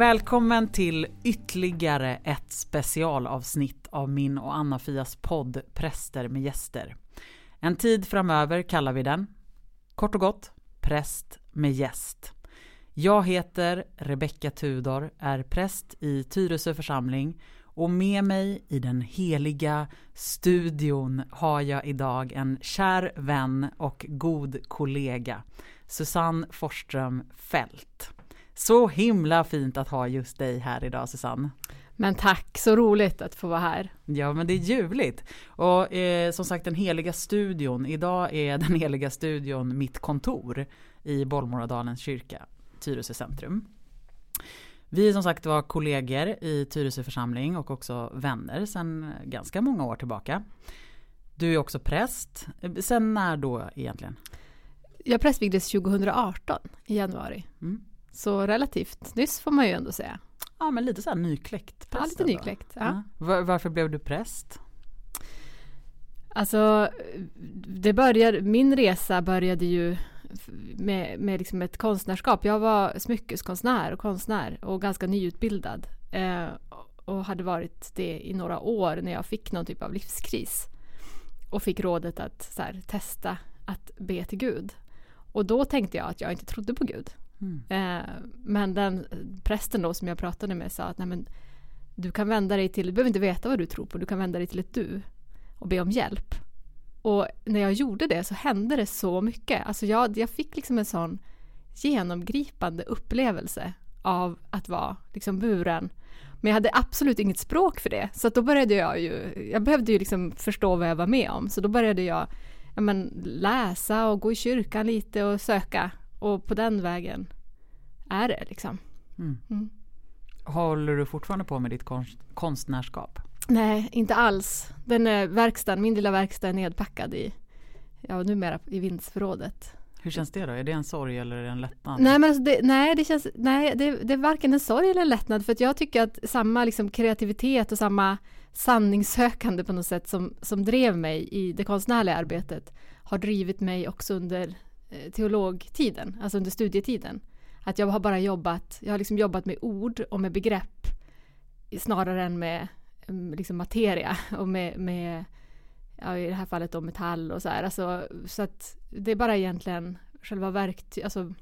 Välkommen till ytterligare ett specialavsnitt av min och Anna-Fias podd Präster med gäster. En tid framöver kallar vi den. Kort och gott, Präst med gäst. Jag heter Rebecka Tudor, är präst i Tyresö församling och med mig i den heliga studion har jag idag en kär vän och god kollega, Susanne Forsström Fält. Så himla fint att ha just dig här idag Susanne. Men tack, så roligt att få vara här. Ja, men det är ljuvligt. Och eh, som sagt, den heliga studion. Idag är den heliga studion mitt kontor i Bollmoradalens kyrka, Tyresö centrum. Vi är som sagt var kollegor i Tyresö församling och också vänner sedan ganska många år tillbaka. Du är också präst. Sen när då egentligen? Jag prästvigdes 2018 i januari. Mm. Så relativt nyss får man ju ändå säga. Ja, men lite så här nykläckt präst. Ja, lite nykläckt. Ja. Ja. Varför blev du präst? Alltså, det började, min resa började ju med, med liksom ett konstnärskap. Jag var smyckeskonstnär och konstnär och ganska nyutbildad. Eh, och hade varit det i några år när jag fick någon typ av livskris. Och fick rådet att här, testa att be till Gud. Och då tänkte jag att jag inte trodde på Gud. Mm. Eh, men den prästen då som jag pratade med sa att Nej, men, du kan vända dig till, du behöver inte veta vad du tror på, du kan vända dig till ett du och be om hjälp. Och när jag gjorde det så hände det så mycket. Alltså jag, jag fick liksom en sån genomgripande upplevelse av att vara liksom buren. Men jag hade absolut inget språk för det. Så då började jag ju, jag behövde ju liksom förstå vad jag var med om. Så då började jag ja, men, läsa och gå i kyrkan lite och söka. Och på den vägen är det liksom. Mm. Mm. Håller du fortfarande på med ditt konst, konstnärskap? Nej, inte alls. Den är verkstaden, min lilla verkstad är nedpackad i, ja numera i vindsförrådet. Hur känns det då? Är det en sorg eller är det en lättnad? Nej, men alltså det, nej, det, känns, nej det, det, är varken en sorg eller en lättnad för att jag tycker att samma liksom kreativitet och samma sanningssökande på något sätt som, som drev mig i det konstnärliga arbetet har drivit mig också under eh, teologtiden, alltså under studietiden. Att jag har bara jobbat, jag har liksom jobbat med ord och med begrepp snarare än med mm, liksom materia och med, med ja, i det här fallet då metall och så här. Alltså, så att det är bara egentligen själva verktyg, alltså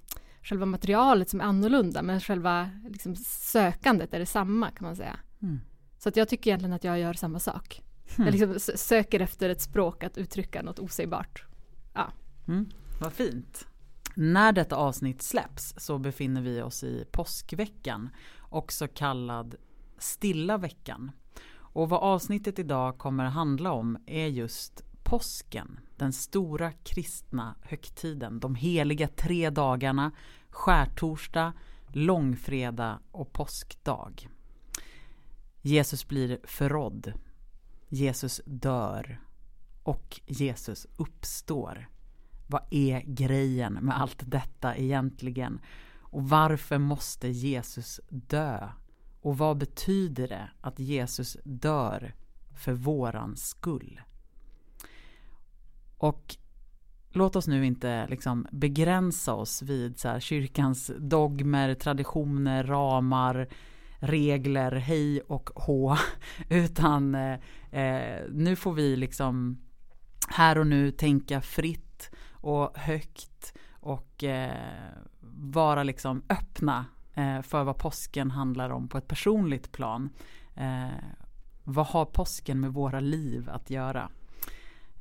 själva materialet som är annorlunda men själva liksom, sökandet är detsamma kan man säga. Mm. Så att jag tycker egentligen att jag gör samma sak. Mm. Jag liksom söker efter ett språk att uttrycka något osägbart. Ja. Mm. Vad fint. När detta avsnitt släpps så befinner vi oss i påskveckan, också kallad stilla veckan. Och vad avsnittet idag kommer handla om är just påsken, den stora kristna högtiden, de heliga tre dagarna, skärtorsdag, långfredag och påskdag. Jesus blir förrådd, Jesus dör och Jesus uppstår. Vad är grejen med allt detta egentligen? Och varför måste Jesus dö? Och vad betyder det att Jesus dör för våran skull? Och låt oss nu inte liksom begränsa oss vid så här, kyrkans dogmer, traditioner, ramar, regler, hej och hå. Utan eh, eh, nu får vi liksom här och nu tänka fritt och högt och eh, vara liksom öppna eh, för vad påsken handlar om på ett personligt plan. Eh, vad har påsken med våra liv att göra?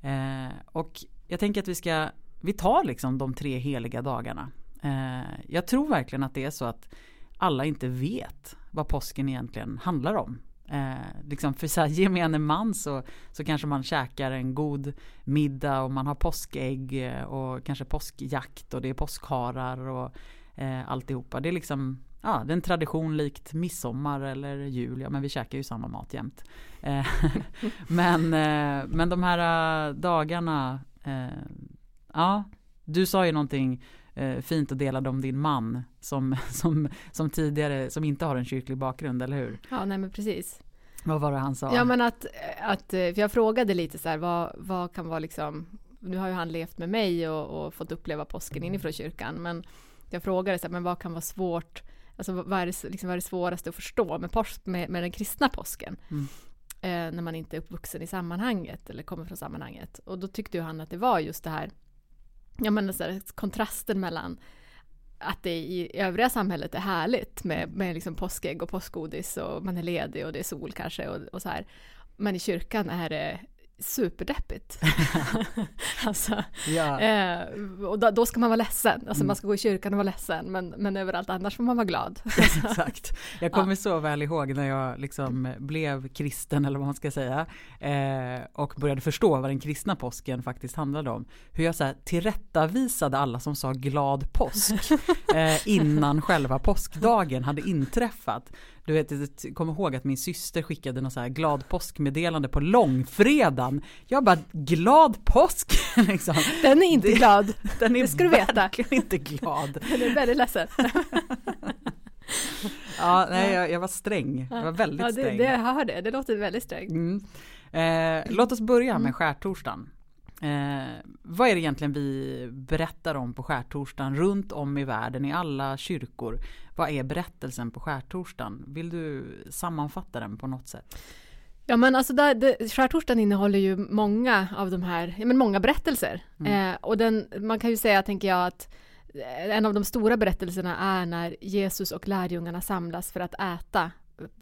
Eh, och jag tänker att vi ska, vi tar liksom de tre heliga dagarna. Eh, jag tror verkligen att det är så att alla inte vet vad påsken egentligen handlar om. Eh, liksom för så här, gemene man så, så kanske man käkar en god middag och man har påskägg eh, och kanske påskjakt och det är påskharar och eh, alltihopa. Det är liksom ja, det är en tradition likt midsommar eller jul. Ja, men vi käkar ju samma mat jämt. Eh, men, eh, men de här eh, dagarna, eh, ja, du sa ju någonting fint och delade om din man som, som, som tidigare, som inte har en kyrklig bakgrund, eller hur? Ja, nej men precis. Vad var det han sa? Ja men att, att för jag frågade lite så här, vad, vad kan vara liksom, nu har ju han levt med mig och, och fått uppleva påsken inifrån kyrkan, men jag frågade så här, men vad kan vara svårt Alltså vad är det, liksom, vad är det svåraste att förstå med, påsk, med, med den kristna påsken? Mm. Eh, när man inte är uppvuxen i sammanhanget eller kommer från sammanhanget. Och då tyckte ju han att det var just det här, ja men så här, kontrasten mellan att det i övriga samhället är härligt med, med liksom påskägg och påskgodis och man är ledig och det är sol kanske och, och så här. Men i kyrkan är det superdeppigt. alltså, Ja. eh, och då, då ska man vara ledsen. Alltså Mm. man ska gå i kyrkan och vara ledsen. Men, men överallt annars får man vara glad. Exakt. Jag kommer så väl ihåg när jag liksom blev kristen eller vad man ska säga eh, och började förstå vad den kristna påsken faktiskt handlade om. Hur jag så här, tillrättavisade alla som sa glad påsk eh, innan själva påskdagen hade inträffat. Du vet, jag kommer ihåg att min syster skickade något så här glad påskmeddelande på långfredagen. Jag bara glad påsk! liksom. Den är inte Det- glad. Den är Det ska du veta. verkligen inte glad. Den är väldigt ledsen. Ja, nej, jag, jag var sträng. Jag var väldigt ja, det, sträng. det, jag hör det. Det låter väldigt strängt. Mm. Eh, låt oss börja med Mm. skärtorsdagen. Eh, vad är det egentligen vi berättar om på skärtorsdagen runt om i världen i alla kyrkor? Vad är berättelsen på skärtorsdagen? Vill du sammanfatta den på något sätt? Ja men alltså där, det, skärtorsdagen innehåller ju många av de här, ja men många berättelser. Mm. Eh, och den, man kan ju säga, tänker jag, att en av de stora berättelserna är när Jesus och lärjungarna samlas för att äta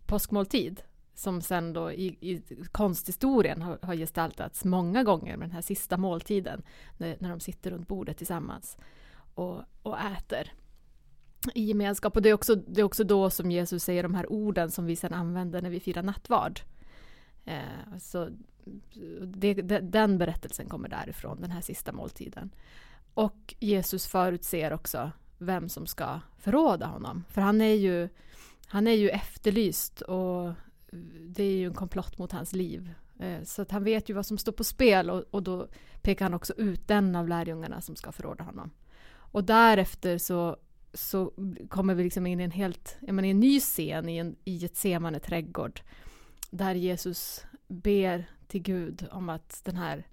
påskmåltid. Som sen då i, i konsthistorien har, har gestaltats många gånger med den här sista måltiden. När, när de sitter runt bordet tillsammans och, och äter i gemenskap. Och det är, också, det är också då som Jesus säger de här orden som vi sen använder när vi firar nattvard. Eh, så det, det, den berättelsen kommer därifrån, den här sista måltiden. Och Jesus förutser också vem som ska förråda honom. För han är ju, han är ju efterlyst och det är ju en komplott mot hans liv. Eh, Så att han vet ju vad som står på spel och, och då pekar han också ut den av lärjungarna som ska förråda honom. Och därefter så, så kommer vi liksom in i en helt, jag menar, en ny scen i, en, i ett semane trädgård. Där Jesus ber till Gud om att den här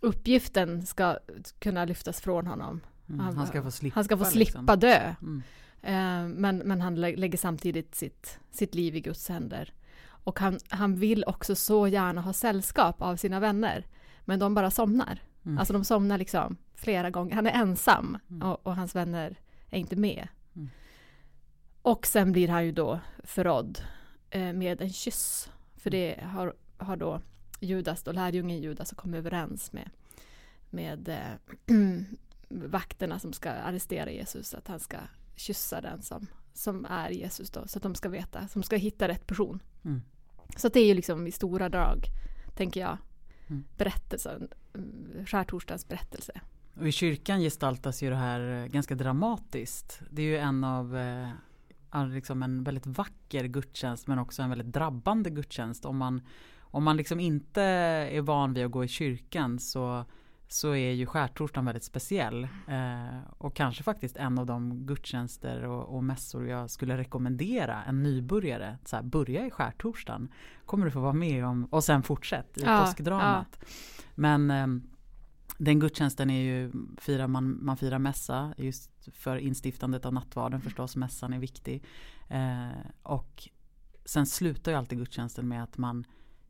uppgiften ska kunna lyftas från honom. Mm, Han- han ska få slippa. Han ska få liksom. slippa dö. Mm. Eh, men, men han lä- lägger samtidigt sitt, sitt liv i Guds händer. Och han, han vill också så gärna ha sällskap av sina vänner. Men de bara somnar. Mm. Alltså de somnar liksom flera gånger. Han är ensam Mm. och, och hans vänner är inte med. Mm. Och sen blir han ju då förrådd eh, med en kyss. För det har, har då Judas, då lärjungen Judas, har kommit överens med, med eh, vakterna som ska arrestera Jesus. Att han ska kyssa den som, som är Jesus då. Så att de ska veta, som ska hitta rätt person. Mm. Så det är ju liksom i stora drag, tänker jag, Mm. berättelsen, mm, skärtorsdagens berättelse. Och i kyrkan gestaltas ju det här eh, ganska dramatiskt. Det är ju en av eh, liksom en väldigt vacker gudstjänst men också en väldigt drabbande gudstjänst. Om man, om man liksom inte är van vid att gå i kyrkan så, så är ju skärtorsdagen väldigt speciell. Eh, och kanske faktiskt en av de gudstjänster och, och mässor jag skulle rekommendera en nybörjare. Så här, börja i skärtorsdagen. Kommer du få vara med om och sen fortsätt i Ja, påskdramat. Men ehm, den gudstjänsten är ju, firar man, man firar mässa just för instiftandet av nattvarden förstås, mässan är viktig. Eh, och sen slutar ju alltid gudstjänsten med att man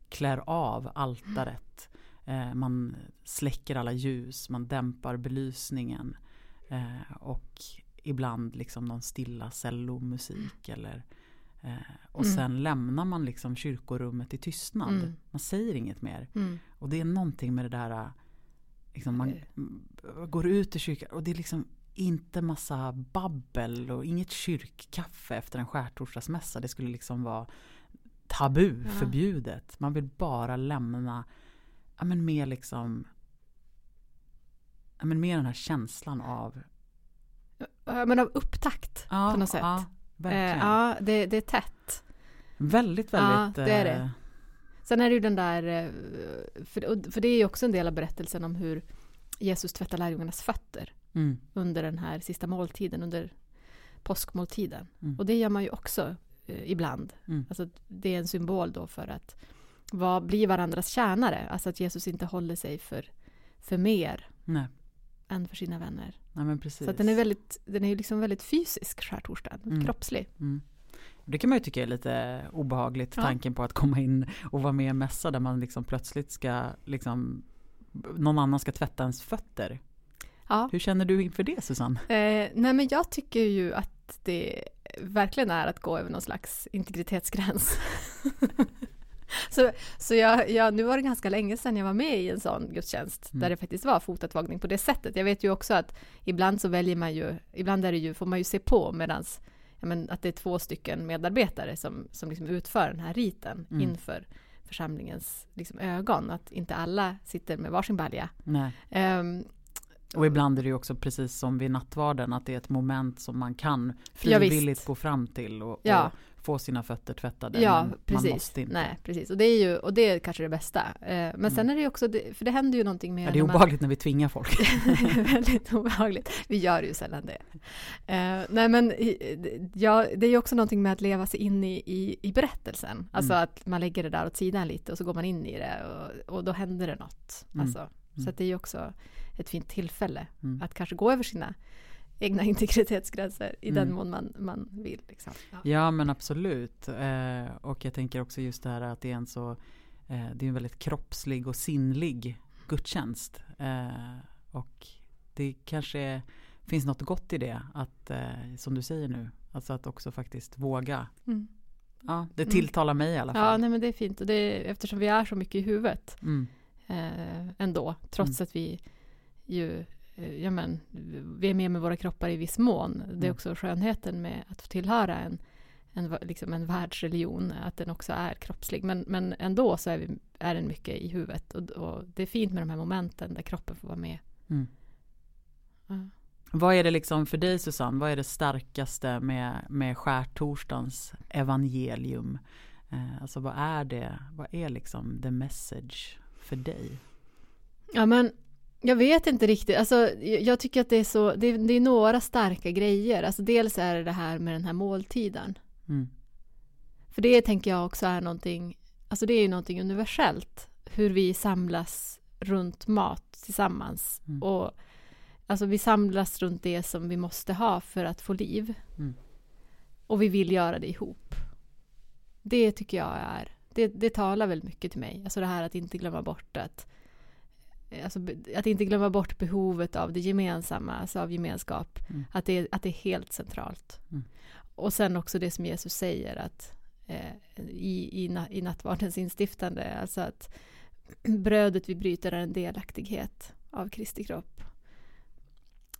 klär av altaret. Eh, man släcker alla ljus, man dämpar belysningen. Eh, och ibland liksom någon stilla cellomusik eller eh, och Mm. sen lämnar man liksom kyrkorummet i tystnad. Mm. Man säger inget mer. Mm. Och det är någonting med det där, liksom man går ut ur kyrkan och det är liksom inte massa babbel och inget kyrkkaffe efter en skärtorsdagsmässa. Det skulle liksom vara tabu, Ja. förbjudet. Man vill bara lämna, ja men mer liksom, ja men mer den här känslan av, Ja, Men av upptakt ja, på något sätt. ja verkligen. Eh, ja, det, det är tätt. Väldigt, Ja, väldigt. det är det. eh, Sen är det ju den där, eh, för det är ju också en del av berättelsen om hur Jesus tvättar lärjungarnas fötter Mm, under den här sista måltiden, under påskmåltiden. Mm. Och det gör man ju också eh, ibland. Mm. Alltså, det är en symbol då för att vad, bli varandras tjänare. Alltså att Jesus inte håller sig för, för mer nej, än för sina vänner. Nej. Så den är väldigt, den är liksom väldigt fysisk, skärtorsdagen, Mm. kroppslig. Mm. Det kan man ju tycka är lite obehagligt, Ja. tanken på att komma in och vara med i en mässa där man liksom plötsligt ska, liksom, någon annan ska tvätta ens fötter. Ja. Hur känner du inför det Susanne? Eh, nej men jag tycker ju att det verkligen är att gå över någon slags integritetsgräns. så så jag, jag, nu var det ganska länge sedan jag var med i en sån gudstjänst Mm. där det faktiskt var fotatvagning på det sättet. Jag vet ju också att ibland så väljer man ju, ibland är det ju, får man ju se på medans ja, men att det är två stycken medarbetare som, som liksom utför den här riten Mm. inför församlingens liksom, ögon. Att inte alla sitter med varsin balja. Ehm, Och ibland är det ju också precis som vid nattvarden att det är ett moment som man kan Ja, frivilligt gå fram till och, Ja. och få sina fötter tvättade. Ja, men Man precis. måste inte. Nej, precis. Och det är ju och det är kanske det bästa. Eh, men sen Mm. är det ju också, för det händer ju någonting med Ja, det är när man- obehagligt när vi tvingar folk. det är väldigt obehagligt. Vi gör ju sällan det. Eh, nej men ja, det är ju också någonting med att leva sig in i, i, i berättelsen. Alltså Mm. att man lägger det där åt sidan lite och så går man in i det och, och då händer det något. Mm. Alltså, Så att det är ju också ett fint tillfälle Mm. att kanske gå över sina egna integritetsgränser i den Mm. mån man, man vill. Liksom. Ja. Ja men absolut. Eh, och jag tänker också just det här att det är en så eh, Det är en väldigt kroppslig och sinnlig gudstjänst. Eh, och det kanske finns något gott i det. Att eh, som du säger nu. Alltså att också faktiskt våga. Mm. Ja, det Mm. tilltalar mig i alla Ja, fall. nej men det är fint. Och det är, eftersom vi är så mycket i huvudet Mm, eh, ändå, trots att vi ju, ja men, vi är med med våra kroppar i viss mån. Det är Mm. också skönheten med att få tillhöra en, en, liksom en världsreligion, att den också är kroppslig. Men, men ändå så är, vi, är den mycket i huvudet. Och, och det är fint med de här momenten där kroppen får vara med. mm. Ja. Vad är det liksom för dig Susanne? Vad är det starkaste med, med skärtorsdagens evangelium? Eh, alltså vad är det? Vad är liksom the message för dig? Ja men jag vet inte riktigt, alltså jag tycker att det är så, det är, det är några starka grejer. Alltså dels är det det här med den här måltiden. Mm. För det tänker jag också är någonting, alltså det är ju någonting universellt. Hur vi samlas runt mat tillsammans. Mm. Och alltså vi samlas runt det som vi måste ha för att få liv. Mm. Och vi vill göra det ihop. Det tycker jag är, det, det talar väldigt mycket till mig. Alltså det här att inte glömma bort att Alltså, be- att inte glömma bort behovet av det gemensamma, alltså av gemenskap. Mm. Att, det, är- att det är helt centralt. Mm. Och sen också det som Jesus säger att eh, i, i, na- i nattvardens instiftande, alltså att brödet vi bryter är en delaktighet av Kristi kropp.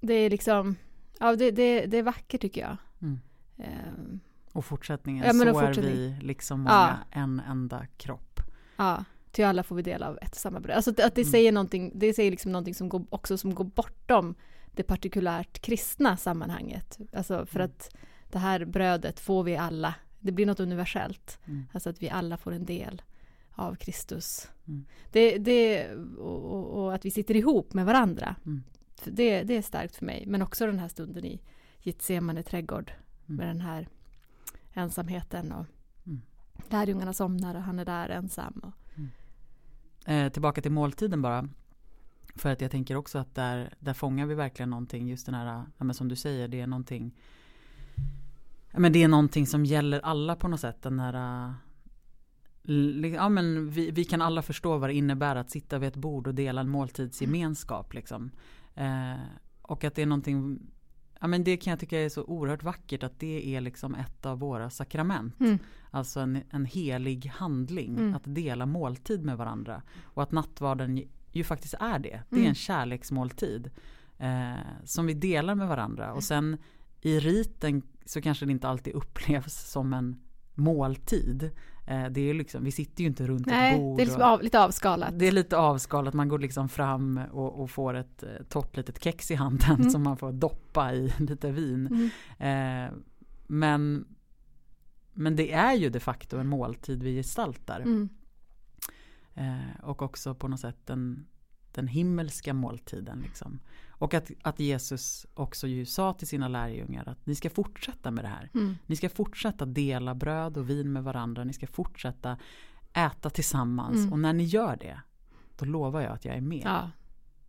Det är liksom, ja det, det, det är vackert tycker jag. Mm. Ehm, Och fortsättningen, Ja, så och är fortsättning. vi liksom många, Ja. en enda kropp. ja, till alla får vi del av ett och samma bröd. Alltså att det Mm. säger någonting, det säger liksom någonting som går, också som går bortom det partikulärt kristna sammanhanget. Alltså för Mm. att det här brödet får vi alla. Det blir något universellt. Mm. Alltså att vi alla får en del av Kristus. Mm. Det, det, och, och, att vi sitter ihop med varandra. Mm. Det, det är starkt för mig. Men också den här stunden i Getsemane trädgård. Mm. Med den här ensamheten. Och Mm. lärjungarna somnar och han är där ensam. Och, Eh, tillbaka till måltiden bara. För att jag tänker också att där, där fångar vi verkligen någonting, just den här, ja, men som du säger, det är någonting ja, men det är någonting som gäller alla på något sätt. Den här, eh, ja, men vi, vi kan alla förstå vad det innebär att sitta vid ett bord och dela en måltidsgemenskap. Liksom. Eh, och att det är någonting, ja men det kan jag tycka är så oerhört vackert att det är liksom ett av våra sakrament. Mm. Alltså en, en helig handling, Mm. att dela måltid med varandra. Och att nattvarden ju, ju faktiskt är det. Det är Mm. en kärleksmåltid. Eh, som vi delar med varandra. Och sen i riten så kanske det inte alltid upplevs som en måltid. Eh, det är liksom, vi sitter ju inte runt ett Nej, bord. det är liksom av, lite avskalat. det är lite avskalat, man går liksom fram och, och får ett eh, torrt litet kex i handen Mm. som man får doppa i lite vin. Mm. Eh, men, men det är ju de facto en måltid vi gestaltar. Mm. Eh, och också på något sätt den, den himmelska måltiden. Liksom. Och att, att Jesus också ju sa till sina lärjungar att ni ska fortsätta med det här. Mm. Ni ska fortsätta dela bröd och vin med varandra. Ni ska fortsätta äta tillsammans. Mm. Och när ni gör det, då lovar jag att jag är med. Ja.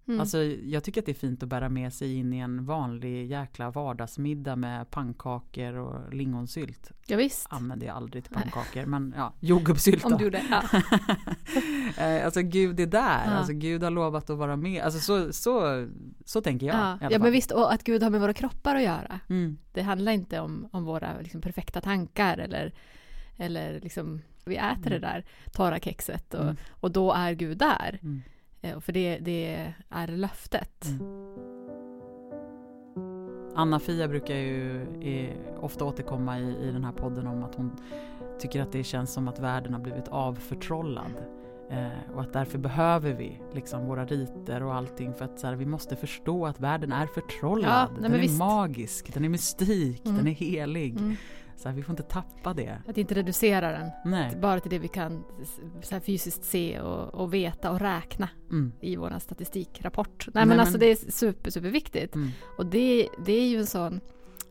Mm. Alltså jag tycker att det är fint att bära med sig in i en vanlig jäkla vardagsmiddag med pannkakor och lingonsylt. ja, visst. Använder jag aldrig till pannkakor men ja, jordgubbssylt Om du gjorde. Ja. Eh, alltså Gud är där, Ja. alltså Gud har lovat att vara med. Alltså så, så, så tänker jag. Ja. ja, men visst. Och att Gud har med våra kroppar att göra. Mm, Det handlar inte om, om våra liksom, perfekta tankar eller, eller liksom, vi äter det där torra kexet och, Mm. och då är Gud där. mm, För det, det är löftet. mm. Anna-Fia brukar ju eh, ofta återkomma i, i den här podden om att hon tycker att det känns som att världen har blivit avförtrollad. Eh, och att därför behöver vi liksom våra riter och allting för att så här, vi måste förstå att världen är förtrollad. Ja, den är visst. magisk, den är mystik, Mm. den är helig. Mm. Så här, vi får inte tappa det. Att inte reducera den Nej. bara till det vi kan så fysiskt se och, och veta och räkna Mm. i vår statistikrapport. Nej, Nej, men, alltså det är super, superviktigt. Mm. Och det, det är ju en sån,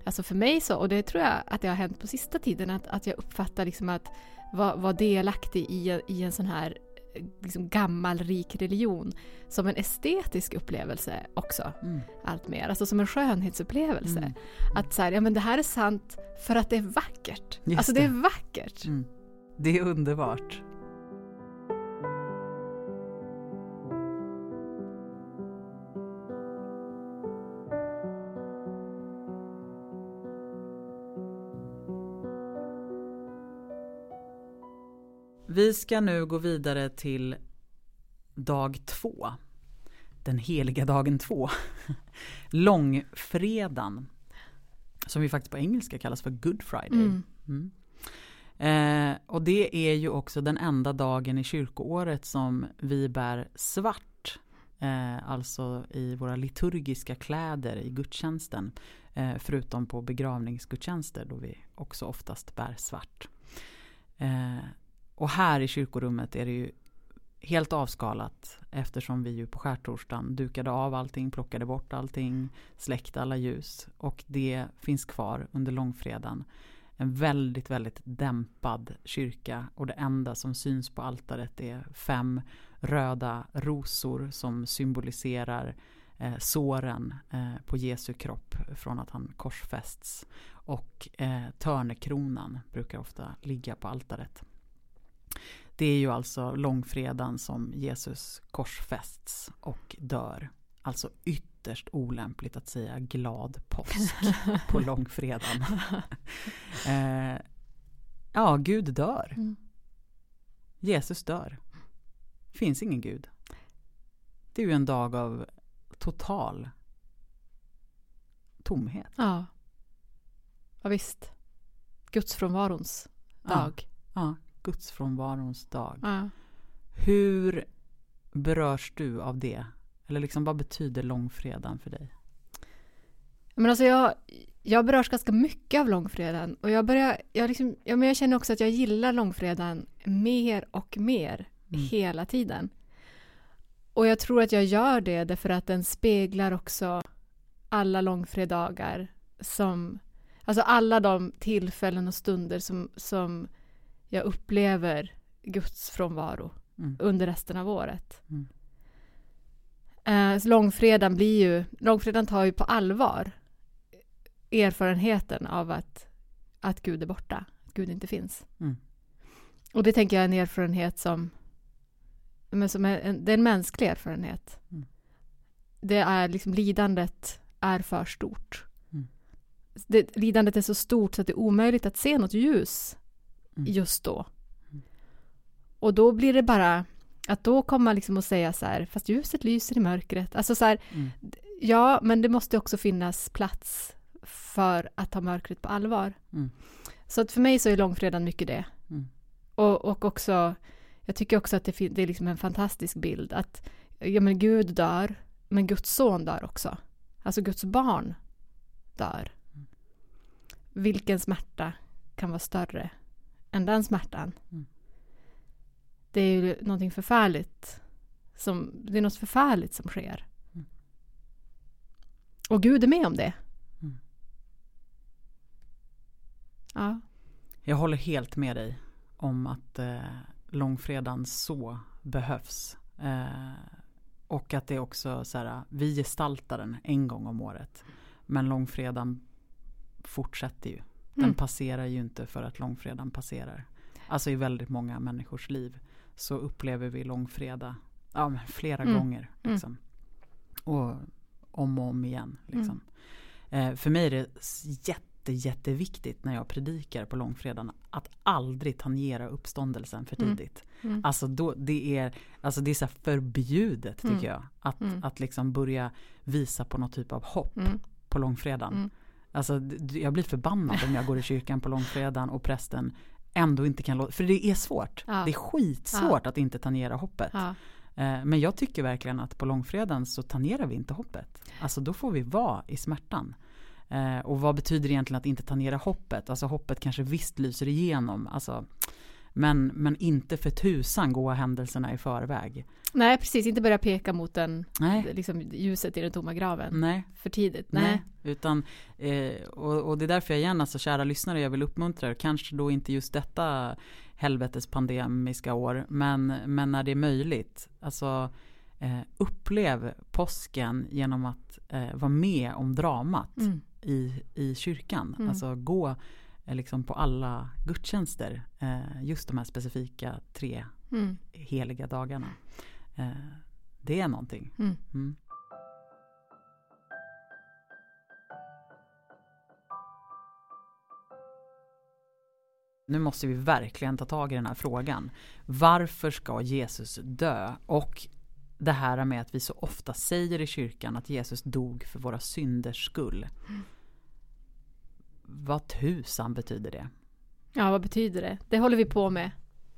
alltså för mig så, och det tror jag att det har hänt på sista tiden, att, att jag uppfattar liksom att vara vara delaktig i, i en sån här liksom gammal rik religion som en estetisk upplevelse också, Mm. allt mer. Alltså som en skönhetsupplevelse. Mm. Att så här, ja men det här är sant för att det är vackert. Just alltså det är vackert. Mm. Det är underbart. Ska nu gå vidare till dag två. Den heliga dagen två. Långfredagen. Som vi faktiskt på engelska kallas för Good Friday. Mm. Mm. Eh, och det är ju också den enda dagen i kyrkoåret som vi bär svart. Eh, alltså i våra liturgiska kläder i gudstjänsten. Eh, förutom på begravningsgudstjänster då vi också oftast bär svart. Och här i kyrkorummet är det ju helt avskalat eftersom vi ju på skärtorsdagen dukade av allting, plockade bort allting, släckte alla ljus och det finns kvar under långfredagen. En väldigt, väldigt dämpad kyrka och det enda som syns på altaret är fem röda rosor som symboliserar eh, såren eh, på Jesu kropp från att han korsfästs. Och eh, törnekronan brukar ofta ligga på altaret. Det är ju alltså långfredagen som Jesus korsfästs och dör. Alltså ytterst olämpligt att säga glad påsk på långfredagen. eh, ja, Gud dör. Mm. Jesus dör. Finns ingen Gud. Det är ju en dag av total tomhet. Ja. ja, visst. Gudsfrånvarons dag. Ja, gudsfrånvarons dag. Ja. Hur berörs du av det? Eller liksom vad betyder långfredagen för dig? Men alltså jag, jag berörs ganska mycket av långfredagen och jag börjar, jag, liksom, ja, men jag känner också att jag gillar långfredagen mer och mer Mm. hela tiden. Och jag tror att jag gör det därför att den speglar också alla långfredagar som, alltså alla de tillfällen och stunder som, som jag upplever Guds frånvaro Mm. under resten av året. Mm. Eh, så långfredagen blir ju, långfredagen tar ju på allvar erfarenheten av att, att Gud är borta, att Gud inte finns. Mm. Och det tänker jag är en erfarenhet som, men som är en, det är en mänsklig erfarenhet. Mm. Det är liksom lidandet är för stort. Mm. Det, lidandet är så stort så att det är omöjligt att se något ljus Mm. just då. Mm. Och då blir det bara att då komma liksom och säga så här, fast ljuset lyser i mörkret. Alltså så här, Mm. ja, men det måste också finnas plats för att ta mörkret på allvar. Mm. Så att för mig så är långfredagen mycket det. Mm. Och, och också, jag tycker också att det, det är liksom en fantastisk bild att ja, men Gud dör, men Guds son dör också. Alltså Guds barn dör. Mm. Vilken smärta kan vara större än den smärtan? Mm. Det är ju någonting förfärligt som, det är något förfärligt som sker. Mm. Och Gud är med om det. Mm. Ja. Jag håller helt med dig om att eh, långfredagen så behövs. Eh, och att det är också så här, vi gestaltar den en gång om året. Men långfredagen fortsätter ju. Den Mm. passerar ju inte för att långfredagen passerar. Alltså i väldigt många människors liv så upplever vi långfredag ja, flera Mm. gånger. Mm. Liksom. Och om och om igen. Liksom. Eh, för mig är det jätte, jätteviktigt när jag predikar på långfredagen att aldrig tangera uppståndelsen för Mm. tidigt. Mm. Alltså, då, det är, alltså det är så förbjudet tycker Mm. jag. Att, Mm. att liksom börja visa på något typ av hopp Mm. på långfredagen. Alltså, jag blir förbannad om jag går i kyrkan på långfredagen och prästen ändå inte kan låta, för det är svårt. Ja. Det är skitsvårt att inte tangera hoppet. Ja. Eh, Men jag tycker verkligen att på långfredagen så tangerar vi inte hoppet. Alltså då får vi vara i smärtan. Eh, Och vad betyder egentligen att inte tangera hoppet? Alltså hoppet kanske visst lyser igenom. Alltså, men, men inte för tusan gå händelserna i förväg. Nej, precis. Inte börja peka mot den, Nej, liksom, ljuset i den tomma graven nej. för tidigt. Nej, Nej. utan, eh, och, och det är därför jag igen, alltså kära lyssnare, jag vill uppmuntra er, kanske då inte just detta helvetes pandemiska år, men, men när det är möjligt, alltså eh, upplev påsken genom att eh, vara med om dramat Mm. i, i kyrkan, Mm. alltså gå liksom på alla gudstjänster, eh, just de här specifika tre Mm. heliga dagarna. Eh, det är någonting. Mm. Mm. Nu måste vi verkligen ta tag i den här frågan. Varför ska Jesus dö? Och det här med att vi så ofta säger i kyrkan att Jesus dog för våra synders skull. Vad tusan betyder det? Ja, vad betyder det? Det håller vi på med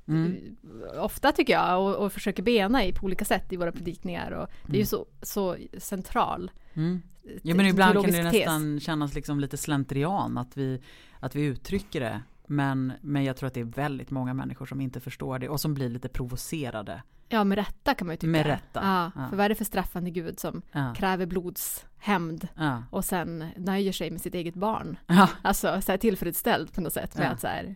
Mm. ofta tycker jag och, och försöker bena i på olika sätt i våra predikningar och det är ju Mm. så, så central Mm. te- Ja men ibland kan det teologisk tes. nästan kännas liksom lite slentrian att vi, att vi uttrycker det. Men, men jag tror att det är väldigt många människor som inte förstår det och som blir lite provocerade. Ja, med rätta kan man ju tycka. Med rätta. Ja, Ja. För vad är det för straffande Gud som Ja. kräver blodshämnd och sen nöjer sig med sitt eget barn? Alltså så här tillfredsställd på något sätt med att så här,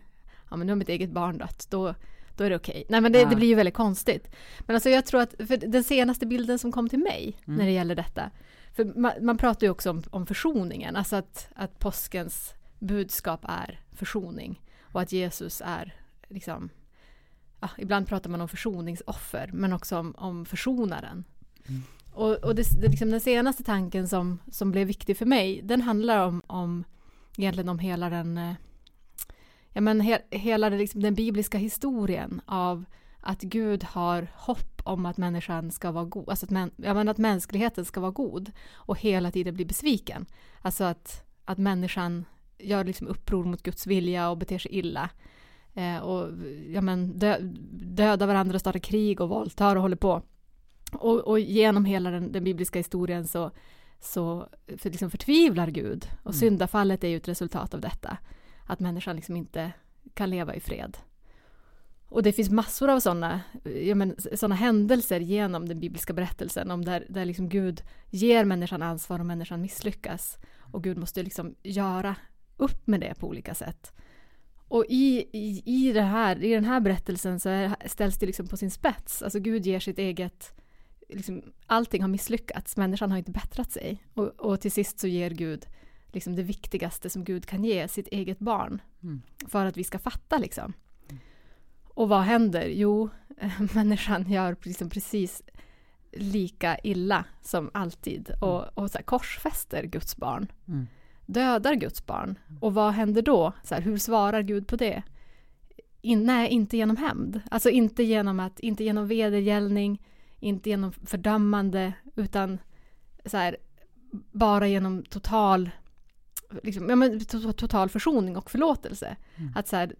ja men nu har mitt eget barn dött, då, då är det okej. Nej men det, det blir ju väldigt konstigt. Men alltså jag tror att, för den senaste bilden som kom till mig Mm. när det gäller detta, för man, man pratar ju också om, om försoningen, alltså att, att påskens budskap är försoning och att Jesus är liksom, ja, ibland pratar man om försoningsoffer, men också om, om försonaren. Mm. Och, och det, det, liksom den senaste tanken som, som blev viktig för mig, den handlar om, om egentligen om hela den, eh, ja men he, hela den, liksom, den bibliska historien av att Gud har hopp om att människan ska vara god, alltså att, män, ja, men att mänskligheten ska vara god och hela tiden bli besviken. Alltså att, att människan gör liksom uppror mot Guds vilja och beter sig illa. Eh, och ja, men dö, dödar varandra, startar krig och våldtar och håller på. Och, och genom hela den, den bibliska historien så, så för, liksom förtvivlar Gud. Och Mm. syndafallet är ju ett resultat av detta. Att människan liksom inte kan leva i fred. Och det finns massor av sådana ja, men, såna händelser genom den bibliska berättelsen om där, där liksom Gud ger människan ansvar och människan misslyckas. Och Gud måste liksom göra upp med det på olika sätt. Och i, i, i, det här, i den här berättelsen så är, ställs det liksom på sin spets. Alltså Gud ger sitt eget, liksom, allting har misslyckats, människan har inte bättrat sig. Och, och till sist så ger Gud liksom det viktigaste som Gud kan ge, sitt eget barn. Mm. För att vi ska fatta liksom. Och vad händer? Jo, människan gör liksom precis lika illa som alltid och, och så korsfäster Guds barn Mm. Dödar Guds barn. Och vad händer då? Så här, hur svarar Gud på det? In, nej, inte genom hämnd. Alltså inte genom, att, inte genom vedergällning, inte genom fördömande, utan så här, bara genom total, liksom, ja, men, to- total försoning och förlåtelse. Mm. Att så här,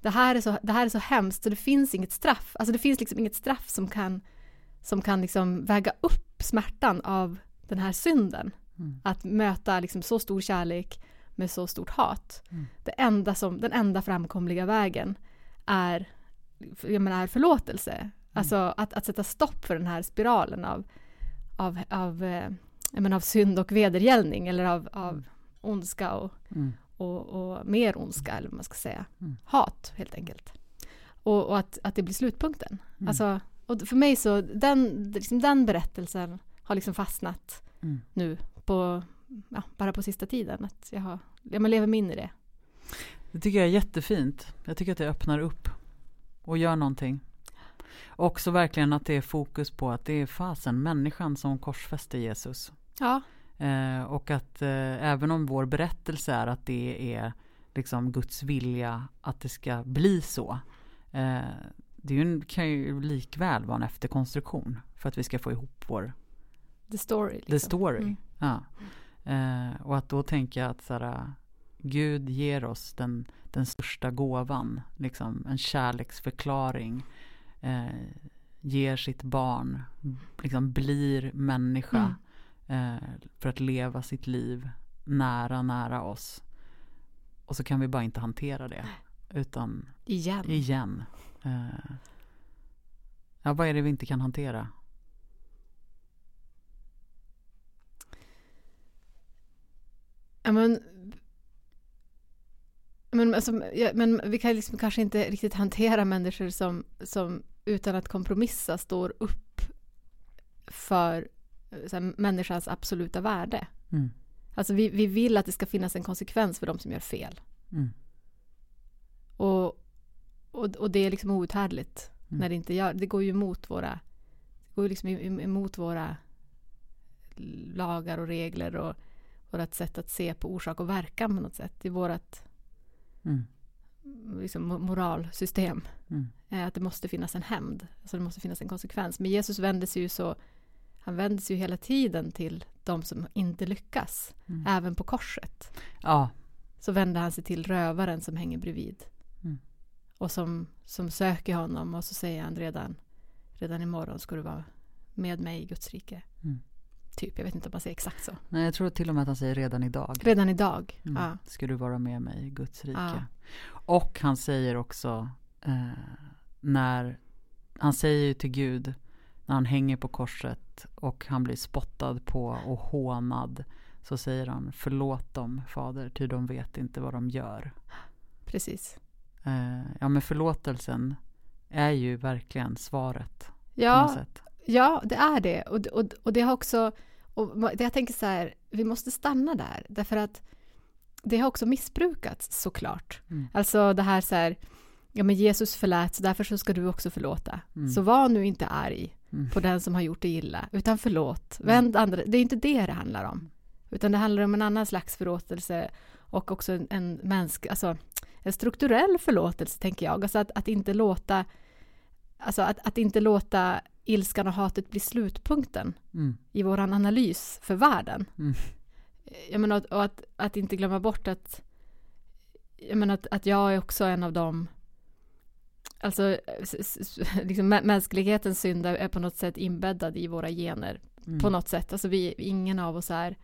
det, här är så, det här är så hemskt så det finns inget straff. Alltså det finns liksom inget straff som kan, som kan liksom väga upp smärtan av den här synden. Mm. Att möta liksom så stor kärlek med så stort hat. Mm. Det enda som, den enda framkomliga vägen är, jag menar, är förlåtelse. Alltså att, att sätta stopp för den här spiralen av, av, av, eh, jag menar, av synd och vedergällning eller av, av Mm. ondska och, Mm. och, och mer ondska eller vad man ska säga. Mm. Hat helt enkelt. Och, och att, att det blir slutpunkten. Mm. Alltså och för mig så, den, liksom den berättelsen har liksom fastnat Mm. nu på, ja, bara på sista tiden. Att jag, har, jag lever mig in i det. Det tycker jag är jättefint. Jag tycker att det öppnar upp och gör någonting. Också verkligen att det är fokus på att det är fasen människan som korsfäster Jesus. Ja, Eh, och att eh, även om vår berättelse är att det är liksom Guds vilja att det ska bli så. Eh, det ju en, kan ju likväl vara en efterkonstruktion för att vi ska få ihop vår the story. Liksom. the story. Mm. Ja. Eh, och att då tänka att så här, Gud ger oss den, den största gåvan, liksom en kärleksförklaring. Eh, ger sitt barn, liksom blir människa eh, för att leva sitt liv nära, nära oss. Och så kan vi bara inte hantera det. Utan Igen. igen. Eh, ja, vad är det vi inte kan hantera? Ja, men, men, alltså, ja, men vi kan liksom kanske inte riktigt hantera människor som, som utan att kompromissa står upp för så här, människans absoluta värde. Mm. Alltså vi, vi vill att det ska finnas en konsekvens för de som gör fel. Mm. Och, och, och det är liksom outhärdligt Mm. när det inte gör det. går ju emot våra, det går liksom em- emot våra lagar och regler och vårt sätt att se på orsak och verkan på något sätt. Är vårt Mm. liksom, mo- moralsystem. Mm. Eh, Att det måste finnas en hämnd. Alltså det måste finnas en konsekvens. Men Jesus vänder sig ju så han vänder sig ju hela tiden till de som inte lyckas. Mm. Även på korset. Ja, Så vänder han sig till rövaren som hänger bredvid. Mm. Och som, som söker honom och så säger han redan, redan imorgon ska du vara med mig i Guds rike. Mm. Typ, jag vet inte om man säger exakt så. Nej, jag tror till och med att han säger redan idag. Redan idag. Mm. Ja. Ska du vara med mig i Guds rike. Ja. Och han säger också eh, när han säger ju till Gud när han hänger på korset och han blir spottad på och hånad så säger han förlåt dem fader ty de vet inte vad de gör. Precis. Eh, ja men förlåtelsen är ju verkligen svaret Ja. Ja, det är det. Och, och, och det har också... Och jag tänker så här, vi måste stanna där. Därför att det har också missbrukats såklart. Mm. Alltså det här så här, ja men Jesus förlät så därför så ska du också förlåta. Mm. Så var nu inte arg Mm. på den som har gjort dig illa, utan förlåt. Vänd andra, det är inte det det handlar om. Utan det handlar om en annan slags förlåtelse och också en, en mänsk, alltså en strukturell förlåtelse tänker jag. Alltså att, att inte låta, alltså att, att inte låta ilskan och hatet bli slutpunkten Mm. i vår analys för världen. Mm. Jag menar, och att, att inte glömma bort att, jag menar att, att jag är också en av dem Alltså, liksom mä- mänsklighetens synd är- är på något sätt inbäddad i våra gener. Mm. På något sätt. Alltså vi, ingen av oss är...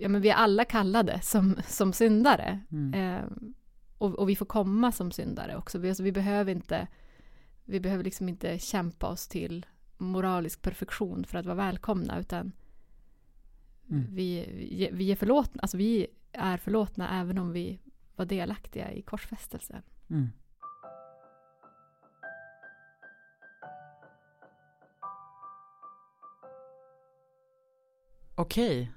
Ja, men vi är alla kallade som, som syndare. Mm. Eh, och, och vi får komma som syndare också. Vi, alltså, vi behöver inte... Vi behöver liksom inte kämpa oss till moralisk perfektion för att vara välkomna, utan Mm. vi, vi, vi är förlåtna. Alltså vi är förlåtna även om vi var delaktiga i korsfästelsen. Mm. Okej,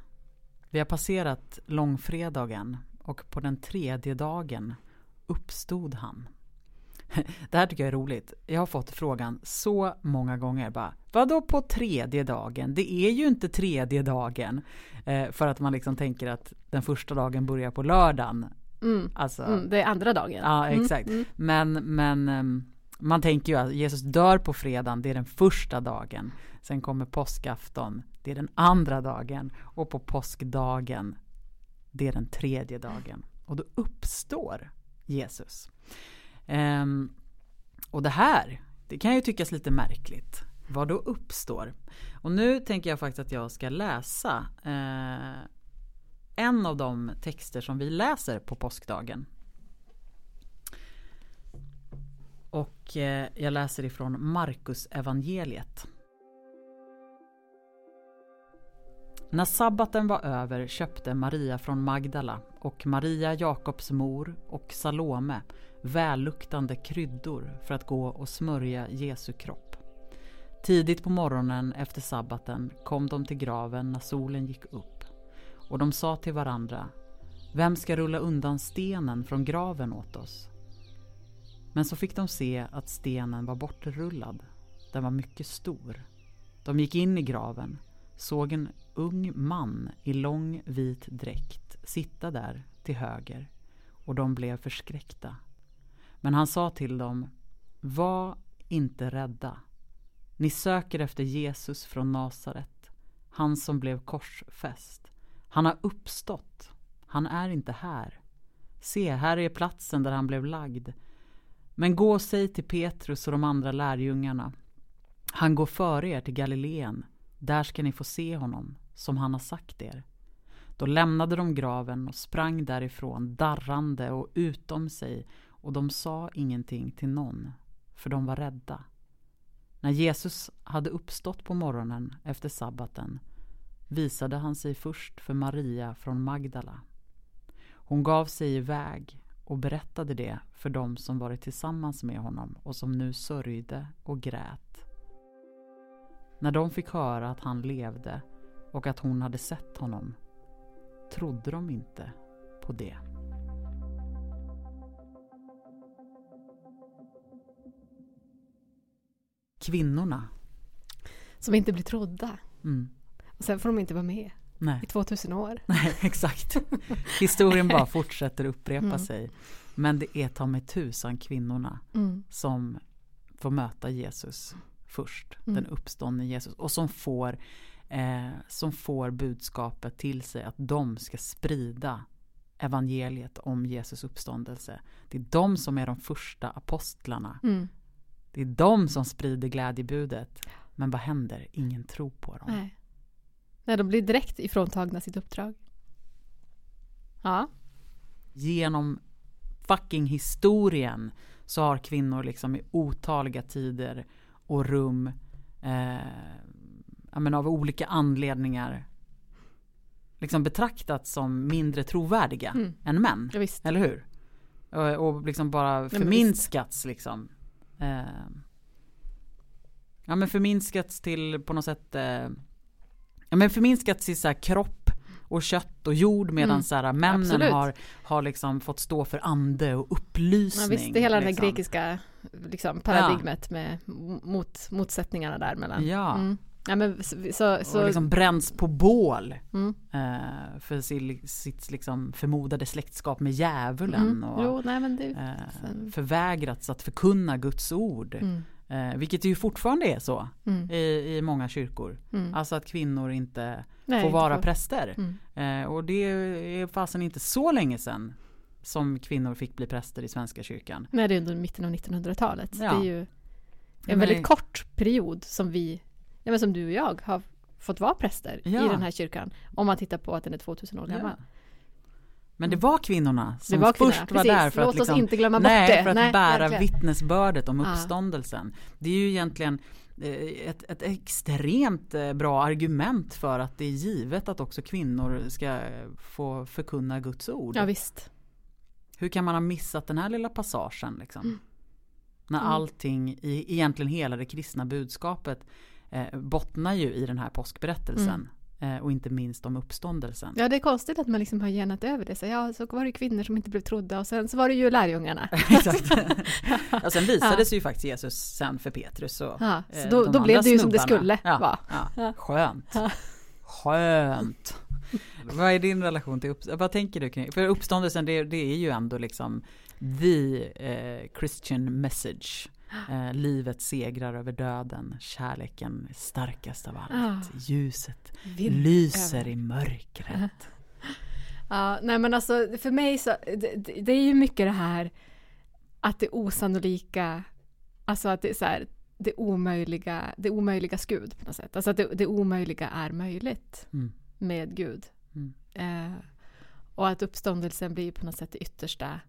vi har passerat långfredagen och på den tredje dagen uppstod han. Det här tycker jag är roligt. Jag har fått frågan så många gånger. Bara, Vadå på tredje dagen? Det är ju inte tredje dagen. Eh, för att man liksom tänker att den första dagen börjar på lördagen. Mm. Alltså, Mm, det är andra dagen. Ja, Mm, exakt. mm. Men, men ehm, man tänker ju att Jesus dör på fredagen, det är den första dagen. Sen kommer påskafton, det är den andra dagen. Och på påskdagen, det är den tredje dagen. Och då uppstår Jesus. Um, och det här, det kan ju tyckas lite märkligt. Vad då uppstår? Och nu tänker jag faktiskt att jag ska läsa eh, en av de texter som vi läser på påskdagen. Och eh, jag läser ifrån Markus evangeliet. När sabbaten var över köpte Maria från Magdala och Maria Jakobs mor och Salome välluktande kryddor för att gå och smörja Jesu kropp. Tidigt på morgonen efter sabbaten kom de till graven när solen gick upp och de sa till varandra Vem ska rulla undan stenen från graven åt oss? Men så fick de se att stenen var bortrullad. Den var mycket stor. De gick in i graven, såg en ung man i lång vit dräkt sitta där till höger och de blev förskräckta. Men han sa till dem Var inte rädda. Ni söker efter Jesus från Nasaret, han som blev korsfäst. Han har uppstått. Han är inte här. Se, här är platsen där han blev lagd. Men gå och säg till Petrus och de andra lärjungarna. Han går före er till Galileen. Där ska ni få se honom, som han har sagt er. Då lämnade de graven och sprang därifrån darrande och utom sig och de sa ingenting till någon, för de var rädda. När Jesus hade uppstått på morgonen efter sabbaten visade han sig först för Maria från Magdala. Hon gav sig iväg och berättade det för dem som varit tillsammans med honom och som nu sörjde och grät. När de fick höra att han levde och att hon hade sett honom trodde de inte på det. Kvinnorna. Som inte blir trodda. Mm. Och sen får de inte vara med Nej. i 2000 år. Nej, exakt. Historien bara fortsätter upprepa Mm. sig. Men det är ta med tusan kvinnorna Mm. som får möta Jesus först. Mm. Den uppståndne Jesus. Och som får, eh, som får budskapet till sig att de ska sprida evangeliet om Jesus uppståndelse. Det är de som är de första apostlarna. Mm. Det är de som sprider glädjebudet. Men vad händer? Ingen tror på dem. Nej. Nej, de blir direkt ifråntagna sitt uppdrag. Ja. genom fucking historien så har kvinnor liksom i otaliga tider och rum eh, ja, men av olika anledningar liksom betraktats som mindre trovärdiga Mm. än män. Ja. Eller hur? Och, och liksom bara förminskats liksom. Eh, ja men förminskats till på något sätt eh, Ja men förminskats i så här kropp och kött och jord medan Mm. så här männen Absolut. har, har liksom fått stå för ande och upplysning. Ja, visst, det är hela det liksom. grekiska liksom, paradigmet med mot, motsättningarna där mellan. Ja. Mm. Ja men så, så, Och liksom bränns på bål mm. eh, för sitt, sitt liksom förmodade släktskap med djävulen. Mm. Och, Jo, nej det eh, förvägrats att förkunna Guds ord. mm. Eh, vilket ju fortfarande är så Mm. i, i många kyrkor. Mm. Alltså att kvinnor inte Nej, får inte vara får- präster. Mm. Eh, och det är fasen inte så länge sedan som kvinnor fick bli präster i Svenska kyrkan. Nej, det är under mitten av 1900-talet. Ja. Det är ju en väldigt kort period som vi, ja, men som du och jag har fått vara präster Ja. i den här kyrkan. Om man tittar på att den är 2000 år gammal. Ja. Men det var kvinnorna som Mm. Var kvinnorna, först var precis. där för Låt att, liksom, inte glömma bort nej, det. för att Nej, bära verkligen. vittnesbördet om uppståndelsen. Det är ju egentligen eh, ett, ett extremt eh, bra argument för att det är givet att också kvinnor ska få förkunna Guds ord. Ja, visst. Hur kan man ha missat den här lilla passagen liksom? När Mm. allting, i, egentligen hela det kristna budskapet eh, bottnar ju i den här påskberättelsen. Eh, och inte minst om uppståndelsen. Mm. Ja, det är konstigt att man liksom har genat över det. Så, ja, så var det kvinnor som inte blev trodda och sen så var det ju lärjungarna. Exakt. ja, sen visades ju faktiskt Jesus sen för Petrus och Ja, eh, så då, de då blev det ju som det skulle ja, vara. Ja. Ja. Skönt. Ja. Skönt. Vad är din relation till uppståndelsen? Vad tänker du kring? För uppståndelsen det, det är ju ändå liksom the eh, Christian message. Eh, livet segrar över döden. Kärleken är starkast av allt. Ah. Ljuset Vind lyser i mörkret. Ja, nej men alltså för mig så, det, det- är ju mycket det här att det osannolika, alltså att det är så här, det omöjliga, det omöjliga Gud på något sätt. Alltså att det, det omöjliga är möjligt Mm. med Gud. Mm. Eh, och att uppståndelsen blir på något sätt det yttersta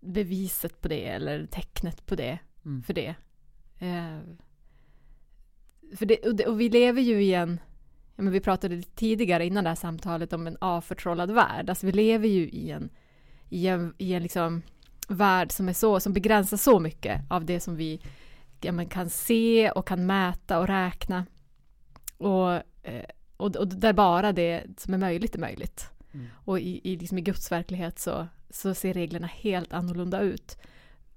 beviset på det eller tecknet på det, Mm. för det. Eh, för det, och det. Och vi lever ju i en, ja, men vi pratade tidigare innan det här samtalet om en avförtrollad värld. Alltså vi lever ju i en, i en, i en liksom värld som är så, som begränsar så mycket av det som vi ja, men kan se och kan mäta och räkna. Och, eh, och, och där bara det som är möjligt är möjligt. Mm. Och i, i, liksom i Guds verklighet så, så ser reglerna helt annorlunda ut.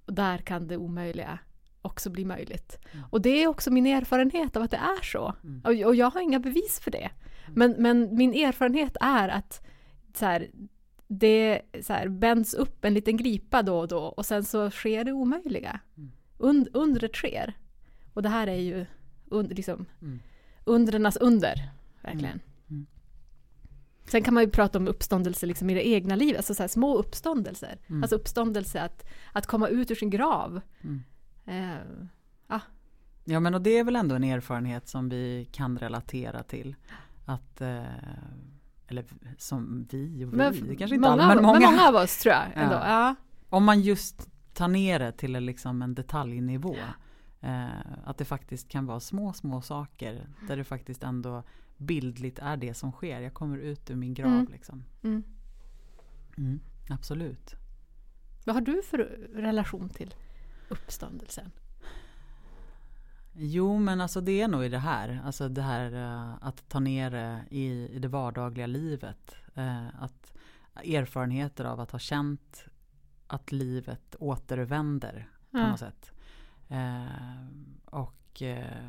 Och där kan det omöjliga också bli möjligt. Mm. Och det är också min erfarenhet av att det är så. Mm. Och, och jag har inga bevis för det. Men, men min erfarenhet är att så här, det så här, bänds upp en liten glipa då och då och sen så sker det omöjliga. Mm. Und, undret sker. Och det här är ju und, liksom, Mm. undrenas under, verkligen. Mm. Sen kan man ju prata om uppståndelse liksom i det egna livet, alltså så små uppståndelser. Mm. Alltså uppståndelse att, att komma ut ur sin grav. Mm. Eh, Ja men och det är väl ändå en erfarenhet som vi kan relatera till. Att, eh, eller som vi och vi, men kanske inte många, alla, men många. men många av oss tror jag ändå. Ja. Ja. Om man just tar ner det till en, liksom en detaljnivå. Eh, att det faktiskt kan vara små, små saker där det faktiskt ändå bildligt är det som sker. Jag kommer ut ur min grav Mm. liksom. Mm. Mm, absolut. Vad har du för relation till uppståndelsen? Jo men alltså det är nog i det här. Alltså det här eh, att ta ner det i, i det vardagliga livet. Eh, att erfarenheter av att ha känt att livet återvänder på Ja. något sätt. Eh, och eh,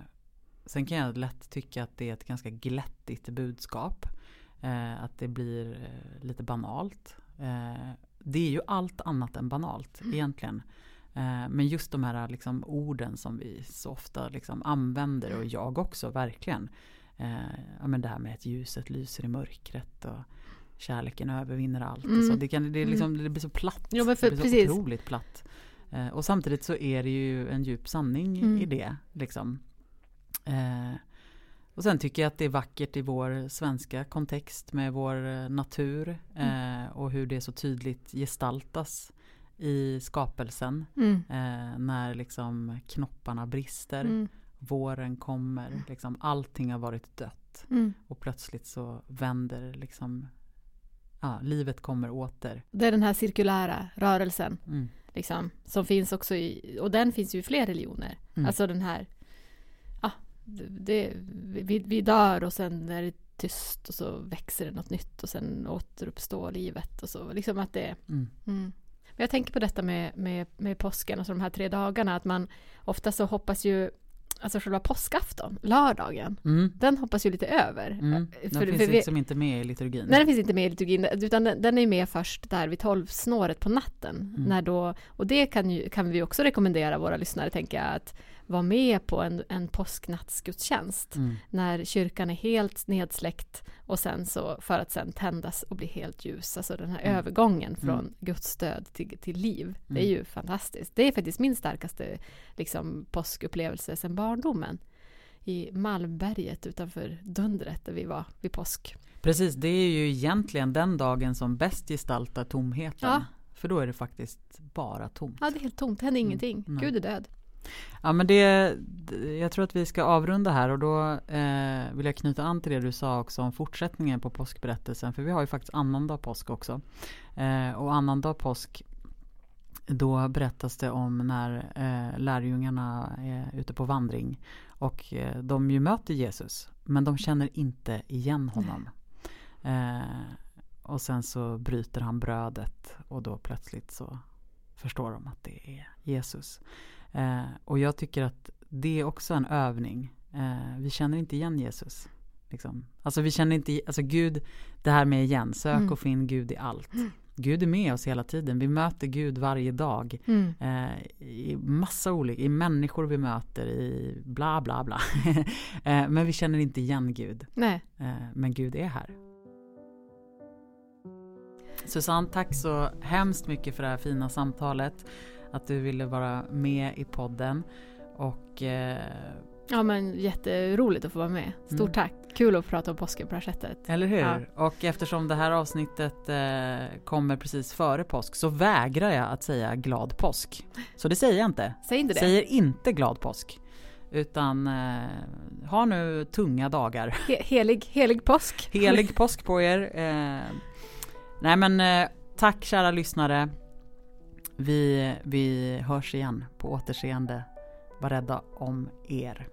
sen kan jag lätt tycka att det är ett ganska glättigt budskap. Eh, att det blir eh, lite banalt. Eh, det är ju allt annat än banalt egentligen. Eh, men just de här liksom, orden som vi så ofta liksom, använder och jag också verkligen. Eh, ja, men det här med att ljuset lyser i mörkret och kärleken övervinner allt. Och så. Mm. Det, kan, det, är liksom, det blir så platt. Men för- det blir så precis. otroligt platt. Eh, och samtidigt så är det ju en djup sanning Mm. i det. Liksom. Eh, och sen tycker jag att det är vackert i vår svenska kontext med vår eh, natur Mm. eh, och hur det så tydligt gestaltas i skapelsen. Mm. Eh, när liksom knopparna brister, Mm. våren kommer, liksom allting har varit dött Mm. och plötsligt så vänder liksom, ja, livet kommer åter. Det är den här cirkulära rörelsen Mm. liksom, som finns också i, och den finns ju i fler religioner. Alltså den här, det, vi, vi dör och sen är det tyst och så växer det något nytt och sen återuppstår livet och så. Liksom att det Mm. Mm. Men jag tänker på detta med, med, med påsken, alltså de här tre dagarna, att man ofta så hoppas ju, alltså själva påskafton, lördagen, Mm. den hoppas ju lite över. Mm. Den För- finns för vi- liksom inte med i liturgin. Nej, den finns inte med i liturgin, utan den, den är med först där vid tolvsnåret på natten. Mm. När då, och det kan, ju, kan vi också rekommendera våra lyssnare, tänker jag, att vara med på en, en påsknattsgudstjänst. Mm. När kyrkan är helt nedsläckt och sen så, för att sen tändas och bli helt ljus. Alltså den här Mm. övergången från Mm. Guds stöd till, till liv. Det är Mm. ju fantastiskt. Det är faktiskt min starkaste liksom, påskupplevelse sedan barndomen. I Malmberget utanför Dundret där vi var vid påsk. Precis, det är ju egentligen den dagen som bäst gestaltar tomheten. Ja. För då är det faktiskt bara tomt. Ja, det är helt tomt, det händer ingenting. nej. Gud är död. Ja men det, jag tror att vi ska avrunda här och då eh, vill jag knyta an till det du sa också om fortsättningen på påskberättelsen. För vi har ju faktiskt annandag påsk också. Eh, och annandag påsk då berättas det om när eh, lärjungarna är ute på vandring. Och eh, de ju möter Jesus. Men de känner inte igen honom. Eh, och sen så bryter han brödet och då plötsligt så förstår de att det är Jesus. Eh, och jag tycker att det är också en övning. Eh, vi känner inte igen Jesus. Liksom. Alltså vi känner inte, alltså Gud, det här med igen, sök Mm. och finn Gud i allt. Gud är med oss hela tiden, vi möter Gud varje dag. Mm. Eh, I massa olika, i människor vi möter, i bla bla bla. eh, men vi känner inte igen Gud. Nej, Eh, men Gud är här. Susanne, tack så hemskt mycket för det här fina samtalet. Att du ville vara med i podden. Och eh, ja men jätteroligt att få vara med. Stort Mm. tack. Kul att prata om påsken på det här sättet. eller hur? Ja. Och eftersom det här avsnittet eh, kommer precis före påsk så vägrar jag att säga glad påsk. Så det säger jag inte. Säg inte det. Säger inte glad påsk. Utan eh, ha nu tunga dagar. He- helig, helig påsk. Helig påsk på er. Eh, nej men eh, tack kära lyssnare. Vi, vi hörs igen. På återseende. Var rädda om er.